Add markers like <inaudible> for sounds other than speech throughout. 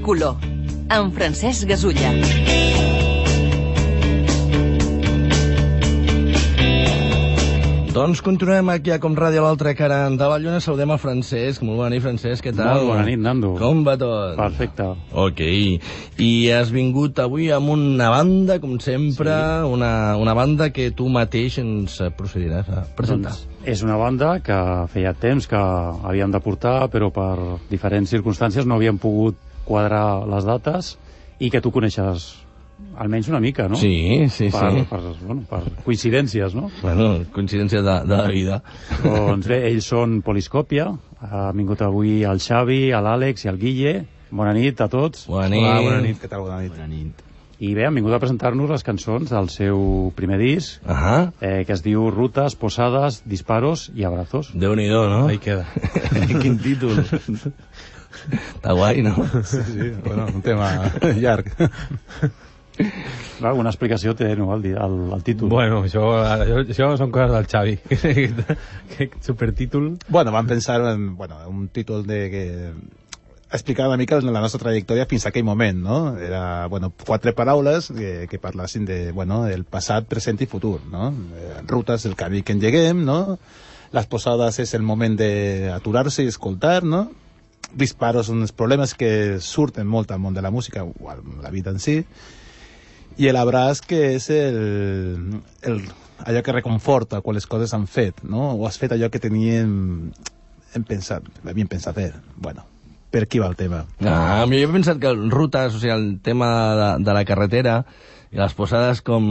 Color, amb Francesc Gasulla. Doncs continuem aquí a Com Ràdio a l'altra cara de la lluna. Saludem a Francesc. Molt bona nit, Francesc. Què tal? Molt bona nit, Nando. Com va tot? Perfecte. Ok. I has vingut avui amb una banda, com sempre, sí. una, una banda que tu mateix ens procediràs a presentar. Doncs és una banda que feia temps que havíem de portar, però per diferents circumstàncies no havíem pogut quadrar les dates i que tu coneixes almenys una mica, no? Sí, sí, per, sí. Per, bueno, per coincidències, no? Bueno, coincidència de, de la vida. doncs bé, ells són Poliscòpia, ha vingut avui el Xavi, l'Àlex i el Guille. Bona nit a tots. Bona nit. Hola, bona nit, què tal? Bona nit. Bona nit. I bé, han vingut a presentar-nos les cançons del seu primer disc, Ahà. eh, que es diu Rutes, Posades, Disparos i Abrazos. Déu-n'hi-do, no? Ahí queda. <laughs> Quin títol. <laughs> Està guai, no? Sí, sí, bueno, un tema <laughs> llarg. Clar, alguna explicació té, no, el, el, el títol. Bueno, això, això, això són coses del Xavi. <laughs> que supertítol... Bueno, vam pensar en bueno, un títol de que explicar una mica la nostra trajectòria fins a aquell moment, no? Era, bueno, quatre paraules que, que parlassin de, bueno, el passat, present i futur, no? Eh, rutes, el camí que engeguem, no? Les posades és el moment d'aturar-se i escoltar, no? Disparos són els problemes que surten molt al món de la música, o a la vida en si, i l'abraç que és el, el, allò que reconforta quan les coses s'han fet, no? O has fet allò que teníem hem pensat, havíem pensat fer. Bueno, per aquí va el tema. Ah, jo he pensat que rutes, o sigui, el tema de, de la carretera i les posades com,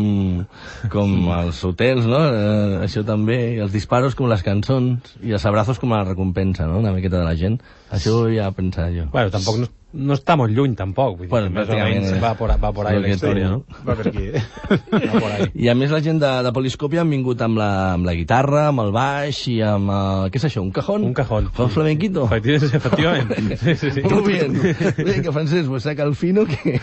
com els hotels, no? Eh, això també, i els disparos com les cançons, i els abrazos com a recompensa, no? Una miqueta de la gent. Això ja he pensat jo. Bueno, tampoc no, no està molt lluny, tampoc. Vull dir, Bueno, més o pràcticament menys va por, va por ahí la història, no? Va per aquí. <laughs> Va por ahí. I a més la gent de, de Poliscòpia han vingut amb la, amb la guitarra, amb el baix i amb... El, què és això, un cajón? Un cajón. Fa flamenquito? Efectivament, efectivament. <laughs> Sí, sí, sí. Molt bien. Bé, que Francesc, pues saca el fino que...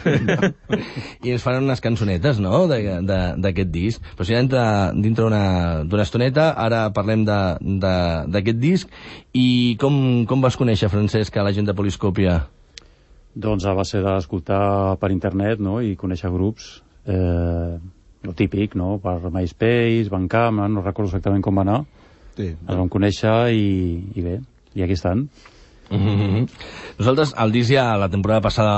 <laughs> I ens faran unes cançonetes, no?, de- de- d'aquest disc. Però si dintre, dintre una- d'una estoneta, ara parlem de- de- d'aquest disc. I com, com vas conèixer, Francesc, a la gent de Poliscòpia? Doncs a base d'escoltar per internet no? i conèixer grups, eh, lo típic, no? per MySpace, Bandcamp, no recordo exactament com va anar. Sí. Els vam conèixer i, i bé, i aquí estan. Mm -hmm. Nosaltres, el disc ja la temporada passada...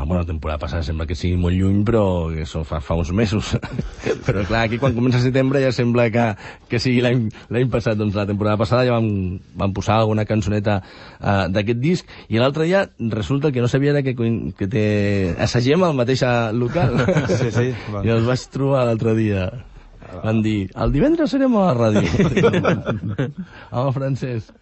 Uh, bueno, la temporada passada sembla que sigui molt lluny, però això fa, fa uns mesos. <laughs> però clar, aquí quan comença setembre ja sembla que, que sigui l'any passat. Doncs la temporada passada ja vam, vam posar alguna cançoneta uh, d'aquest disc, i l'altre dia resulta que no sabia era que, que té... assagem al mateix eh, local. Sí, sí. I <laughs> els vaig trobar l'altre dia. Van dir, el divendres serem a la ràdio. <laughs> amb el francès.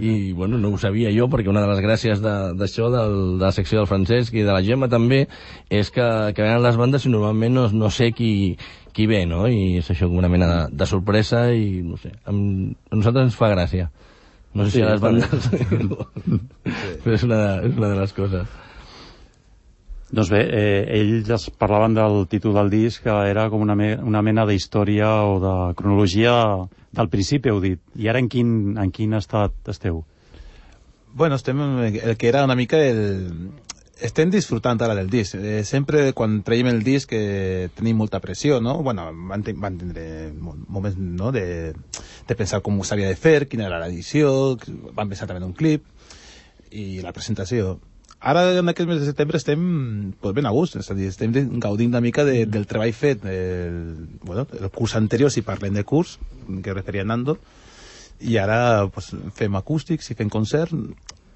I, bueno, no ho sabia jo, perquè una de les gràcies de- d'això, de, de la secció del Francesc i de la Gemma també, és que, que venen les bandes i normalment no, no sé qui, qui ve, no? I és això com una mena de, de sorpresa i, no sé, amb, a nosaltres ens fa gràcia. No sé Sí, si a les bandes... <laughs> Però és una, de, és una de les coses. Doncs bé, eh, ells es parlaven del títol del disc, que era com una, me una mena d'història o de cronologia del principi, heu dit. I ara en quin, en quin estat esteu? Bueno, estem, el que era una mica el... Estem disfrutant ara del disc. Eh, sempre quan traiem el disc eh, tenim molta pressió, no? Bueno, van, van tindre mo- moments no? de, de pensar com s'havia de fer, quina era l'edició, van pensar també en un clip i la presentació. Ara, en aquest mes de setembre, estem pues, ben a gust, és a dir, estem gaudint una mica de, del treball fet el, bueno, el curs anterior, si parlem de curs, que referia Nando, i ara pues, fem acústics i fem concert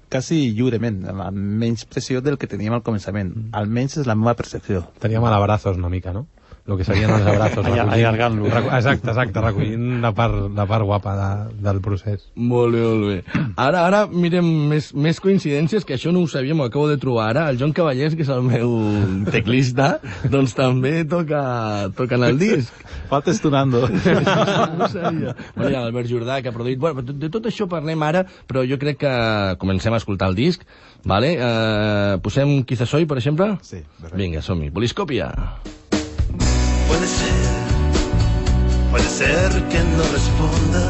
quasi lliurement, amb menys pressió del que teníem al començament. Almenys és la meva percepció. Teníem a l'abrazos una mica, no? Lo que serien els recollint- allargant-lo. Exacte, exacte, recollint la part, la part guapa de, del procés. Molt bé, molt bé. Ara, ara mirem més, més coincidències, que això no ho sabíem, ho acabo de trobar ara. El Joan Cavallers, que és el meu <laughs> teclista, doncs també toca, toca en el disc. Falta estonando. <laughs> no sabia. Bueno, hi ha l'Albert Jordà, que ha produït... Bueno, de, tot això parlem ara, però jo crec que comencem a escoltar el disc, vale? Eh, posem Quizá Soy, per exemple? Sí, perfecte. Vinga, som-hi. Poliscòpia. Puede ser, puede ser que no responda.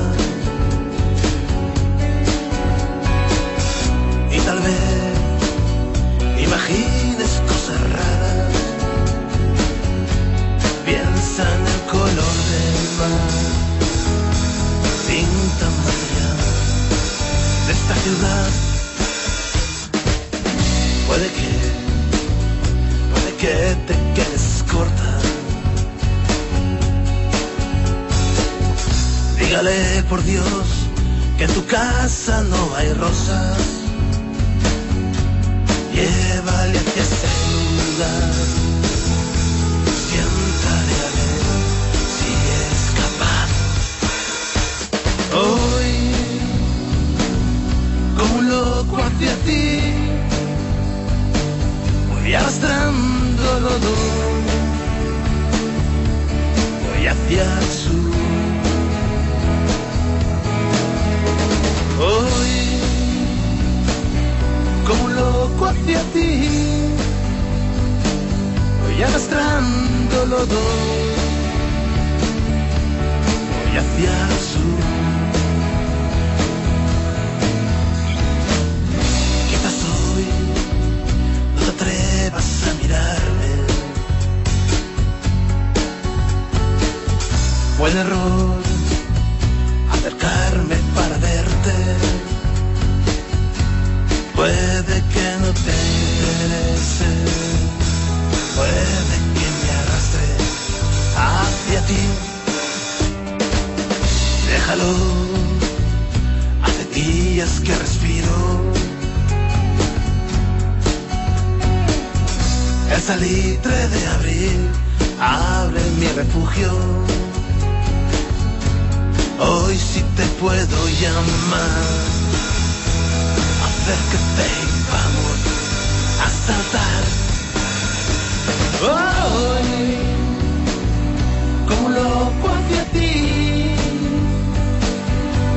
Y tal vez imagines cosas raras. Piensa en el color del mar, pinta María de esta ciudad. Puede que, puede que te quedes corta. Dígale por Dios que en tu casa no hay rosas. Llévale hacia lugar. Siéntale a ver si es capaz. Hoy, como un loco hacia ti, voy arrastrando lodo. Voy hacia el Hoy, como un loco hacia ti, voy arrastrando lodo. Voy hacia el sur. Quizás hoy no te atrevas a mirarme. Buen error acercarme Puede que no te interese, puede que me arrastre hacia ti. Déjalo, hace días que respiro. El salitre de abril abre mi refugio. Hoy sí te puedo llamar. Acércate y vamos a saltar. Hoy, como loco hacia ti,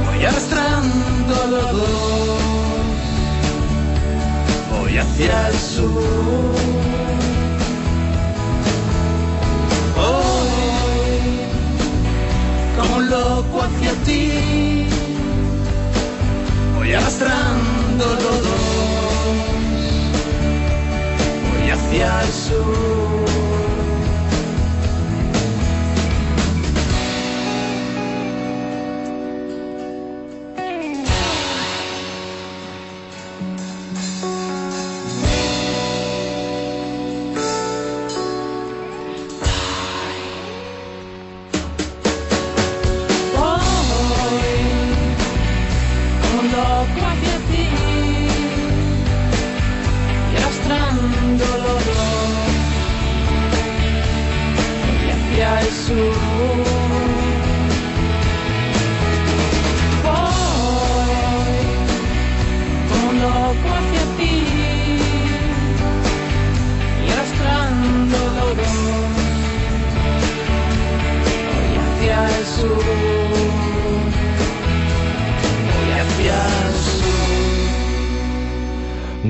voy arrastrando los dos. Voy hacia el sur. Loco hacia ti. Voy arrastrando los dos. Voy hacia el sur.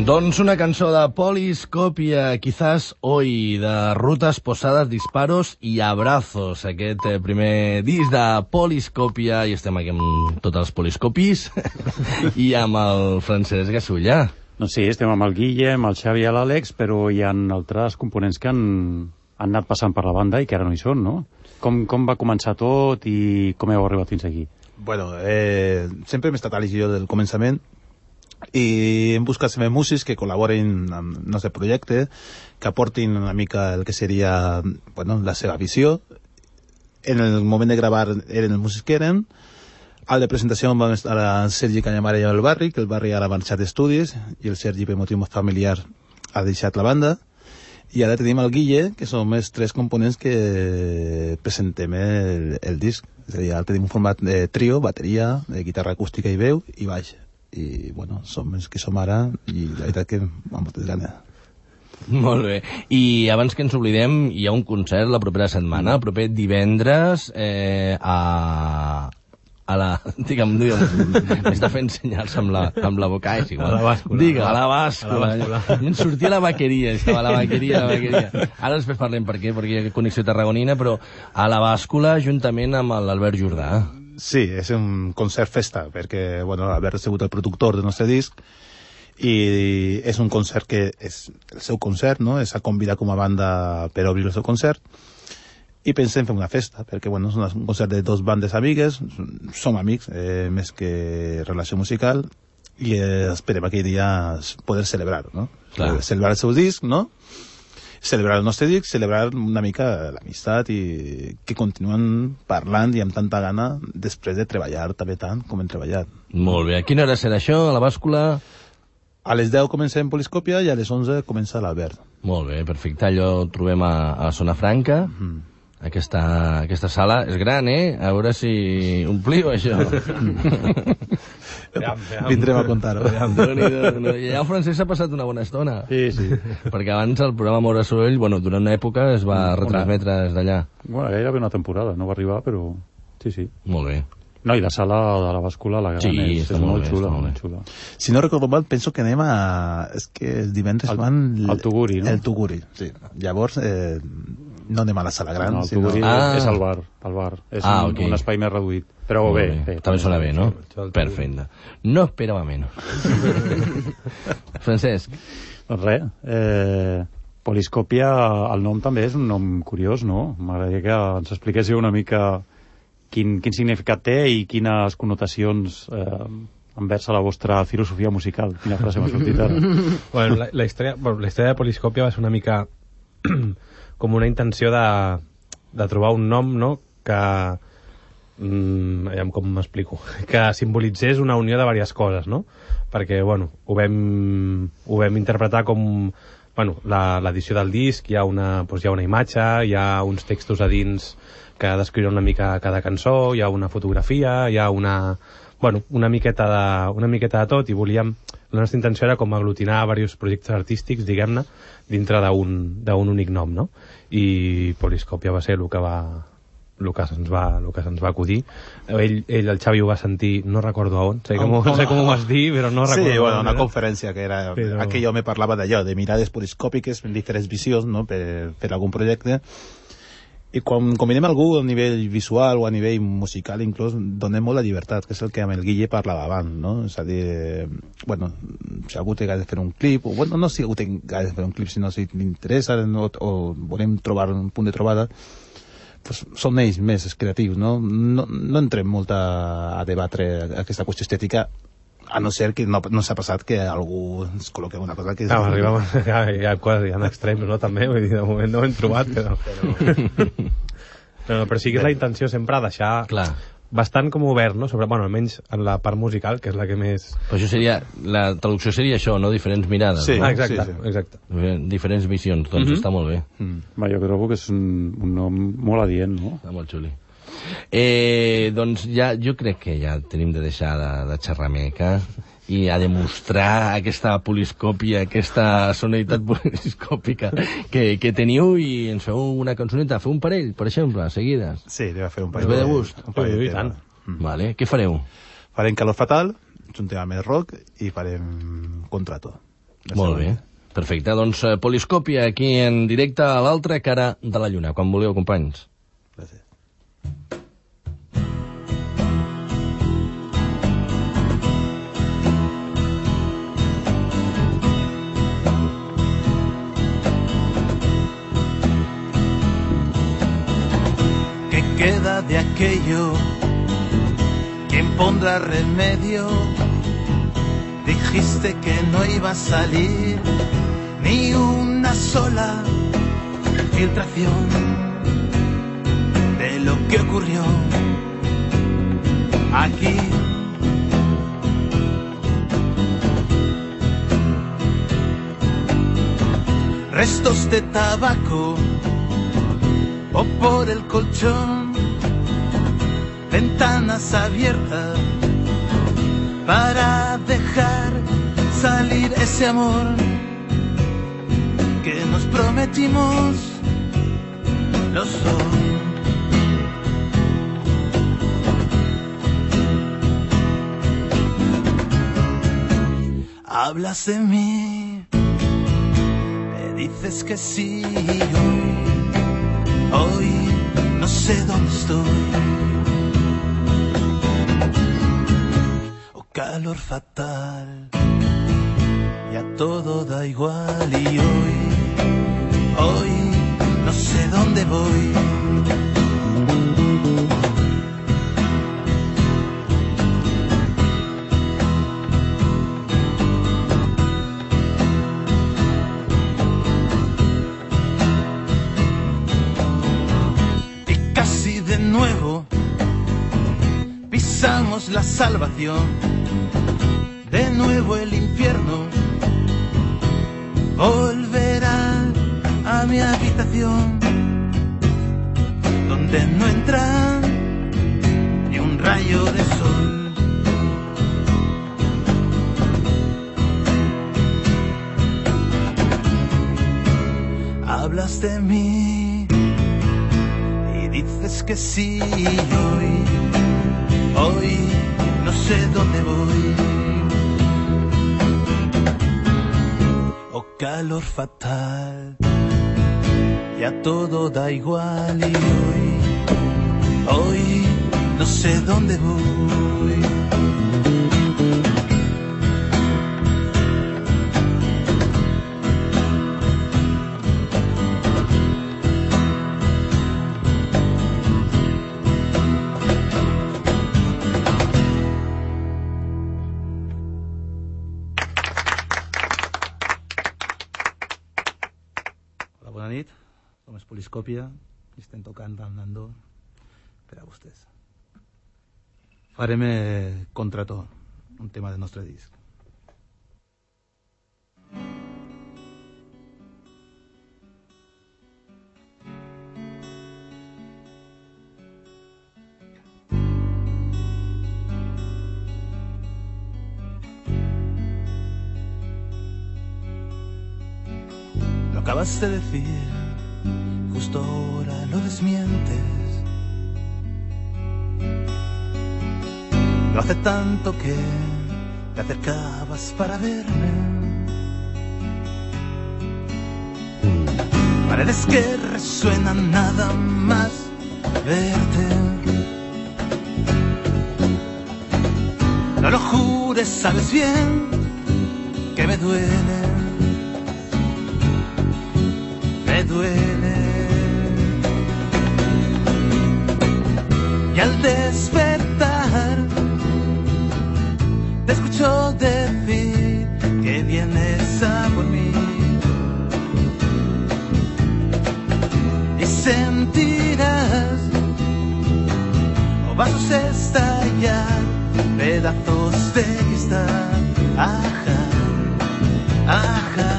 Doncs una cançó de Poliscopia, quizás hoy, de Rutas Posades, Disparos i Abrazos, aquest eh, primer disc de Poliscopia, i estem aquí amb tots els poliscopis, <laughs> i amb el Francesc Gasullà. No sí, estem amb el Guille, amb el Xavi i l'Àlex, però hi ha altres components que han, han anat passant per la banda i que ara no hi són, no? Com, com va començar tot i com heu arribat fins aquí? Bueno, eh, sempre hem estat a l'egió del començament i hem buscat sempre músics que col·laborin amb el nostre projecte, que aportin una mica el que seria bueno, la seva visió. En el moment de gravar eren els músics que eren. Al de presentació vam estar a Sergi Canyamara i el Barri, que el Barri ara ha marxat d'estudis, i el Sergi, per motiu familiar, ha deixat la banda. I ara tenim el Guille, que som els tres components que presentem el, el disc. És a dir, ara tenim un format de trio, bateria, de guitarra acústica i veu, i baix. I, bueno, som els que som ara, i la veritat que amb moltes ganes. Molt bé. I abans que ens oblidem, hi ha un concert la propera setmana, el proper divendres, eh, a, a la... <laughs> Digue'm, digue'm, m'està fent senyals amb la, amb la boca, és igual. A la bàscula. Digue, a la bàscula. A la bàscula. Em sortia la vaqueria, estava a la vaqueria, la vaqueria. Ara després parlem per què, perquè hi ha connexió tarragonina, però a la bàscula, juntament amb l'Albert Jordà. Sí, és un concert festa, perquè bueno, Albert ha sigut el productor del nostre disc i és un concert que és el seu concert, no? És a convidar com a banda per obrir el seu concert i pensem fer una festa, perquè bueno, és un concert de dos bandes amigues, som amics, eh, més que relació musical, i eh, esperem aquell dia poder celebrar, no? Clar. Celebrar el seu disc, no? Celebrar el nostre disc, celebrar una mica l'amistat i que continuen parlant i amb tanta gana després de treballar també tant com hem treballat. Molt bé. A quina hora serà això? A la bàscula? A les 10 comencem Poliscòpia i a les 11 comença l'Albert. Molt bé, perfecte. Allò ho trobem a, a Zona Franca. Mm. Aquesta, aquesta sala és gran, eh? A veure si ompliu això. <laughs> Vindrem a contar-ho. No? Allà el Francesc s'ha passat una bona estona. Sí, sí. Perquè abans el programa Mora Soroll, bueno, durant una època es va retransmetre des d'allà. Bueno, gairebé una temporada, no va arribar, però... Sí, sí. Molt bé. No, i la sala de la bàscula, la gran, Sí, és, és molt molt, bé, xula, molt molt xula. Si no recordo mal, penso que anem a... És que els divendres Al- van... al Tuguri, no? El Tuguri, sí. Llavors, eh, no anem a la sala gran, No, el sinó... Ah. és el bar, el bar. És Ah, un, ok. un espai més reduït. Però Molt bé, bé. També sona bé, no? Perfecte. No esperava menos. <laughs> Francesc, Doncs res, eh, Poliscòpia, el nom també és un nom curiós, no? M'agradaria que ens expliquéssiu una mica quin, quin significat té i quines connotacions eh, enversa la vostra filosofia musical. Quina frase m'ha sortit ara. <laughs> Bueno, la, la, història, bueno, la història de Poliscòpia va ser una mica <clears throat> com una intenció de, de trobar un nom no? que mm, com m'explico <laughs> que simbolitzés una unió de diverses coses no? perquè bueno, ho, vam, ho vam interpretar com bueno, l'edició del disc hi ha, una, doncs hi ha una imatge hi ha uns textos a dins que descriuen una mica cada cançó hi ha una fotografia hi ha una, bueno, una, miqueta de, una miqueta de tot i volíem la nostra intenció era com aglutinar diversos projectes artístics, diguem-ne, dintre d'un d'un únic nom, no? I Poliscòpia va ser el que va el que se'ns va, el que se'ns va acudir. Ell, ell, el Xavi, ho va sentir, no recordo on, sé com, No, sé com ho vas dir, però no recordo sí, bueno, una era. conferència que era... Però-. Aquell home parlava d'allò, de mirades poliscòpiques, en diferents visions, no?, per, per algun projecte. I quan combinem algú a nivell visual o a nivell musical, inclús, donem molt la llibertat, que és el que amb el Guille parlava abans, no? És a dir, bueno, si algú té ganes de fer un clip, o bueno, no si algú té ganes de fer un clip, sinó si l'interessa no, o volem trobar un punt de trobada, pues, són ells més creatius, no? No, no entrem molt a, a debatre aquesta qüestió estètica, a no ser que no, no s'ha passat que algú ens col·loqui una cosa que... és- Clar, arribem, ha coses, hi ha <laughs> extrems, no, també, vull dir, de moment no ho hem trobat, però... No, <laughs> no, però sí que és la intenció sempre deixar clar. bastant com obert, no? Sobre, bueno, almenys en la part musical, que és la que més... Però això seria, la traducció seria això, no? Diferents mirades, Sí. no? Ah, exacte, sí, sí. exacte. Diferents visions, doncs Mhm. està molt bé. Mm. Va, jo trobo que és un, un nom molt adient, no? Està molt xuli. Eh, doncs ja, jo crec que ja tenim de deixar de, de xerrameca i a demostrar aquesta poliscòpia, aquesta sonoritat <laughs> poliscòpica que, que teniu i ens feu una cançoneta, feu un parell, per exemple, seguides. Sí, li va fer un Us ve de gust? Un parell de tant. Mm. Vale. Què fareu? Farem Calor Fatal, és un tema més rock, i farem Contrato. Molt bé. Perfecte, doncs eh, Poliscòpia aquí en directe a l'altra cara de la lluna, quan voleu, companys. ¿Qué queda de aquello? ¿Quién pondrá remedio? Dijiste que no iba a salir ni una sola filtración que ocurrió aquí. Restos de tabaco o por el colchón, ventanas abiertas para dejar salir ese amor que nos prometimos los dos. Hablas de mí, me dices que sí hoy. Hoy no sé dónde estoy. Oh, calor fatal. Ya todo da igual y hoy, hoy no sé dónde voy. La salvación, de nuevo el infierno volverá a mi habitación, donde no entra ni un rayo de sol. Hablas de mí y dices que sí hoy no sé dónde voy. Oh calor fatal, ya todo da igual y hoy, hoy no sé dónde voy. Bona nit. Som és Poliscòpia i estem tocant el Nando per a vostès. Farem eh, Contrato, un tema del nostre disc. Acabas de decir, justo ahora lo desmientes. Lo hace tanto que te acercabas para verme. Paredes que resuenan nada más verte. No lo jures, sabes bien que me duele duele. Y al despertar, te escucho decir que vienes a por mí. Y sentirás, o vasos estallar, pedazos de cristal. Ajá, ajá.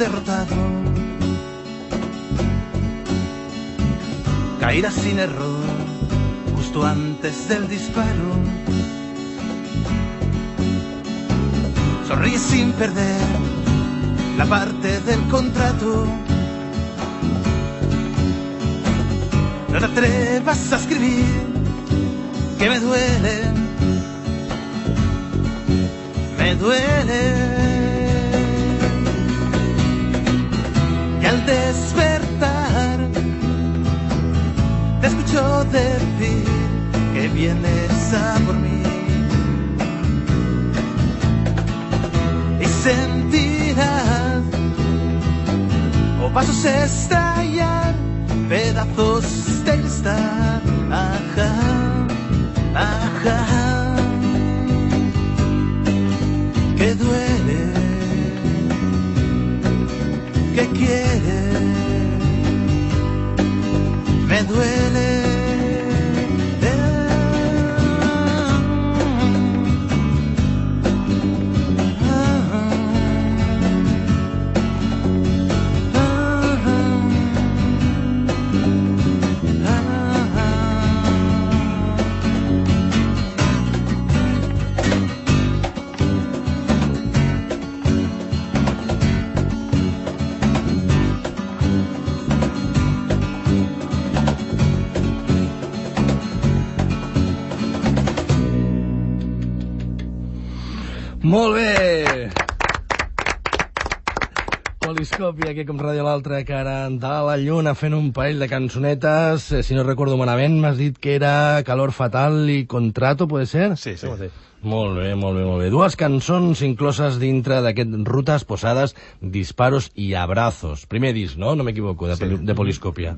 Derrotado. Caerá sin error, justo antes del disparo. Sonríe sin perder la parte del contrato. No te atrevas a escribir que me duele me duele. Al despertar, te escucho decir que vienes a por mí. Y sentirás, o pasos estallar, pedazos de cristal. Ajá, ajá que duele, que quiere, me duele. Poliscòpia, aquí com ràdio l'altra cara de la lluna fent un parell de cançonetes. Eh, si no recordo malament, m'has dit que era Calor Fatal i Contrato, puede ser? Sí, sí. Molt bé, molt bé, molt bé. Dues cançons incloses dintre d'aquest Rutes Posades, Disparos i Abrazos. Primer disc, no? No m'equivoco, de, sí. de Poliscòpia.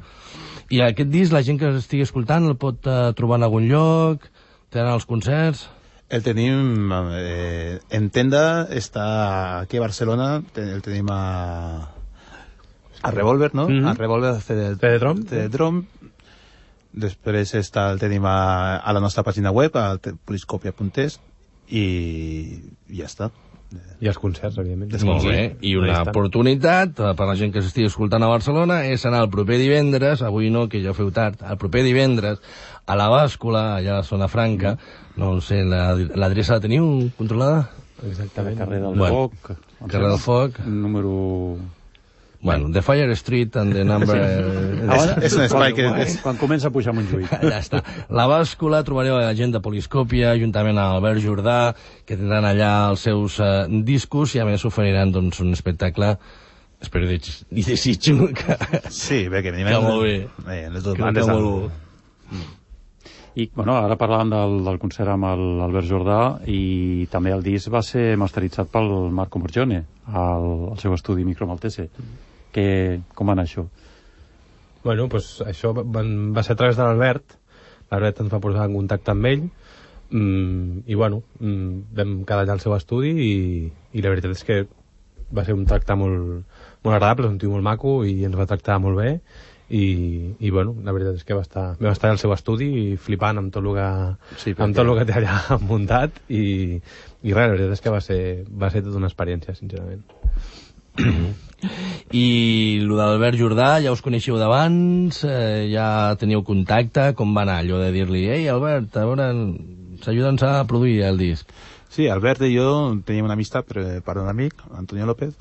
I aquest disc, la gent que estigui escoltant, el pot uh, trobar en algun lloc? Tenen els concerts? El tenim eh, en tenda, està aquí a Barcelona, el tenim a, a Revolver, no? Mhm. A Revolver CD, CD-Drom. CD-Drom. Després està, el tenim a, a la nostra pàgina web, a poliscopia.es, i, i ja està. I els concerts, evidentment. Molt bé. I una oportunitat per la gent que s'estigui escoltant a Barcelona és anar el proper divendres, avui no, que ja ho feu tard, el proper divendres a la bàscula, allà a la zona franca, no ho sé, la- l'adreça la teniu controlada? Exactament. Carrer del Bueno, Foc. Carrer del. Foc. Número... Bueno, The Fire Street and the number... <laughs> És- és un espai que- Quan, és- quan comença a pujar Montjuïc. <laughs> Ja està. La bàscula, trobareu a la gent de Poliscòpia, juntament amb Albert Jordà, que tindran allà els seus eh, discos i a més oferiran doncs, un espectacle espero i des- i desitjo <laughs> que... Sí, bé, que venim... Que molt bé. Eh, les dues Crec bandes... que molt- I, bueno, ara parlàvem del, del concert amb l'Albert Jordà i també el disc va ser masteritzat pel Marco Morgione al, al seu estudi Micro Maltese. Que, com va anar això? Bueno, pues això va, va ser a través de l'Albert. L'Albert ens va posar en contacte amb ell mm, i, bueno, mm, vam quedar allà al seu estudi i, i la veritat és que va ser un tracte molt, molt agradable, un tio molt maco i ens va tractar molt bé i, i bueno, la veritat és que va estar, vam estar al seu estudi flipant amb tot el que, Sí, sí, amb perquè- tot el que té allà <laughs> muntat i, i res, la veritat és que va ser, va ser tota una experiència, sincerament. I el d'Albert Jordà, ja us coneixeu d'abans, eh, ja teniu contacte, com va anar allò de dir-li, ei, Albert, a veure, s'ajuda'ns a produir el disc. Sí, Albert i jo teníem una amistat per, per un amic, Antonio López,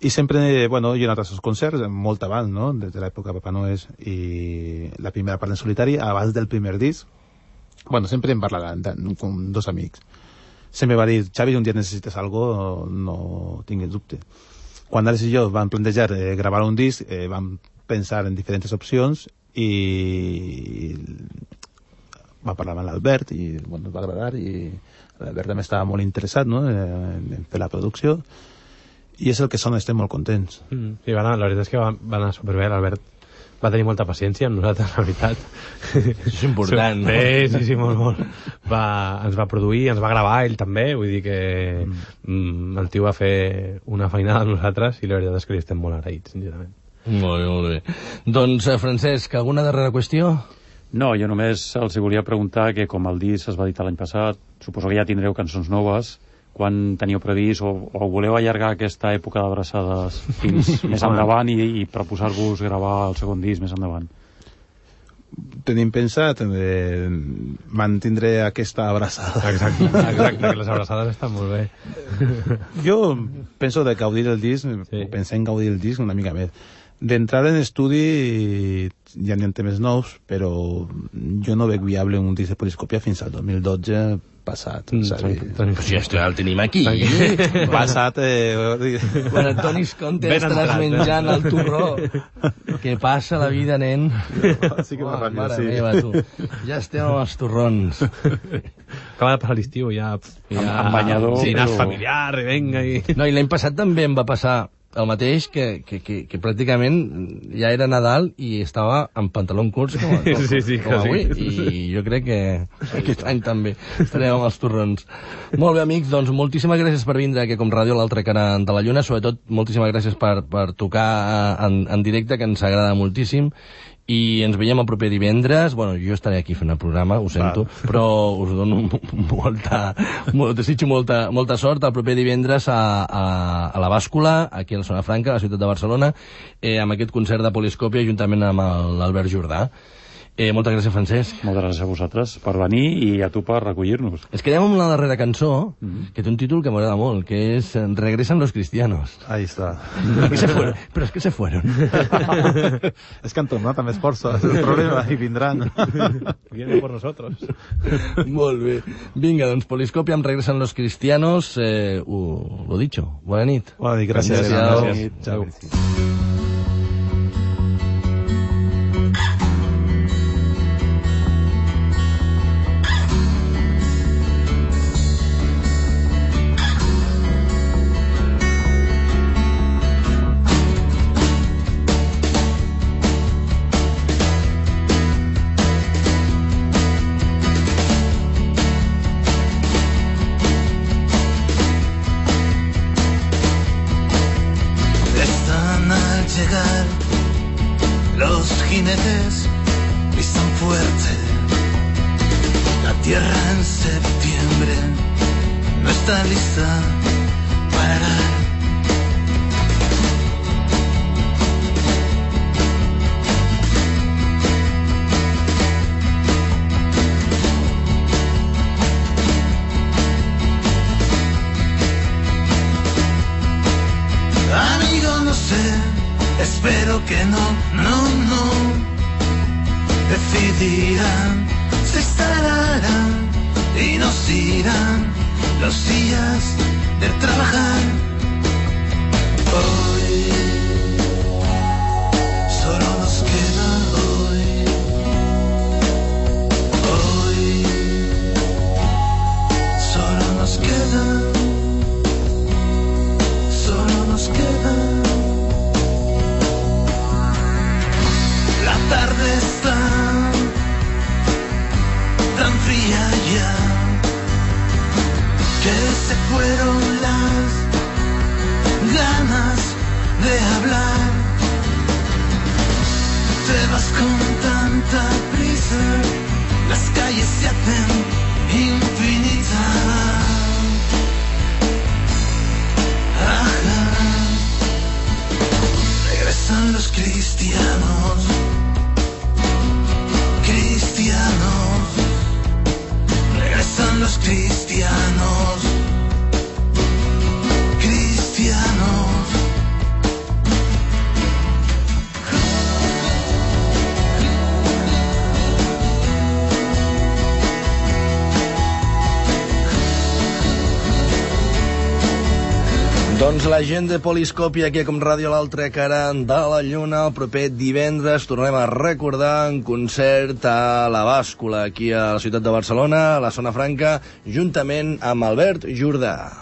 i sempre, bueno, jo he anat als seus concerts molt abans, no?, des de l'època Papa Noés i la primera part en solitari, abans del primer disc. Bueno, sempre em parlaven de, com dos amics. Sempre va dir, Xavi, un dia necessites algo, no tinguis dubte. Quan Alex i jo vam plantejar eh, gravar un disc, eh, vam pensar en diferents opcions i va parlar amb l'Albert i bueno, va agradar i l'Albert també estava molt interessat no? eh, en fer la producció i és el que són, estem molt contents Mm. Sí, va anar, la veritat és que va, va anar superbé, l'Albert va tenir molta paciència amb nosaltres, la veritat. Això és important, no? Sí, sí, sí, molt, molt. Va, ens va produir, ens va gravar ell també, vull dir que mm. el tio va fer una feinada amb nosaltres i la veritat és que li estem molt agraïts, sincerament. Molt bé, molt bé. Doncs, eh, Francesc, alguna darrera qüestió? No, jo només els volia preguntar que com el disc es va editar l'any passat, suposo que ja tindreu cançons noves, quan teniu previst o, o voleu allargar aquesta època d'abraçades fins <laughs> més endavant i, i proposar-vos gravar el segon disc més endavant? tenim pensat eh, mantindre aquesta abraçada Exacte, exacte, que les abraçades estan molt bé. <laughs> jo penso de gaudir el disc Sí. pensem gaudir el disc una mica més d'entrar en estudi ja n'hi ha temes nous però jo no veig viable un disc de poliscòpia fins al 2012 passat Mm, tranquil, tranquil. Ja esto ja el tenim aquí. <laughs> passat eh, Quan el Toni Esconte Ben estaràs entrat, eh? menjant el torró. Que passa la vida, nen. sí que va Uah, ràpid, mare sí. meva, tu. Ja estem amb els torrons. Acaba de passar l'estiu, ja... ja Amb- amb banyador, Sí, anar però- familiar, i venga, i... No, i l'any passat també em va passar el mateix, que, que, que, que pràcticament ja era Nadal i estava en pantaló curts com, <laughs> com, Sí, sí, com avui. I jo crec que aquest any també estarem amb els torrons. Molt bé, amics, doncs moltíssimes gràcies per vindre aquí com ràdio a l'altra cara de la lluna, sobretot moltíssimes gràcies per, per tocar eh, en, en directe, que ens agrada moltíssim, i ens veiem el proper divendres. Bueno, jo estaré aquí fent el programa, ho sento, però us dono <laughs> molta, molt, desitjo molta, molta sort el proper divendres a, a, a la Bàscula, aquí a la Zona Franca, a la ciutat de Barcelona, eh, amb aquest concert de Poliscòpia juntament amb l'Albert Jordà. Eh, moltes gràcies, Francesc. Moltes gràcies a vosaltres per venir i a tu per recollir-nos. Es quedem amb la darrera cançó, que té un títol que m'agrada molt, que és Regresan los cristianos. Ahí está. ¿Por qué se fueron? Pero es que se fueron. es que han tornat amb esforço, és el problema, i vindran. Vienen por nosotros. Molt bé. Vinga, doncs Poliscòpia amb Regresan los cristianos. Eh, ho, lo dicho. Bona nit. Bona nit, gràcies. Gràcies. Adéu. Están que no, no, no. Decidirán, se instalarán y nos irán los días de trabajar. Hoy, con tanta prisa, las calles se hacen infinitas. Ajá. Regresan los cristianos, cristianos, regresan los cristianos. La gent de Poliscòpia aquí Com Ràdio l'altra cara de la lluna el proper divendres tornem a recordar un concert a la bàscula aquí a la ciutat de Barcelona, a la zona franca, juntament amb Albert Jordà.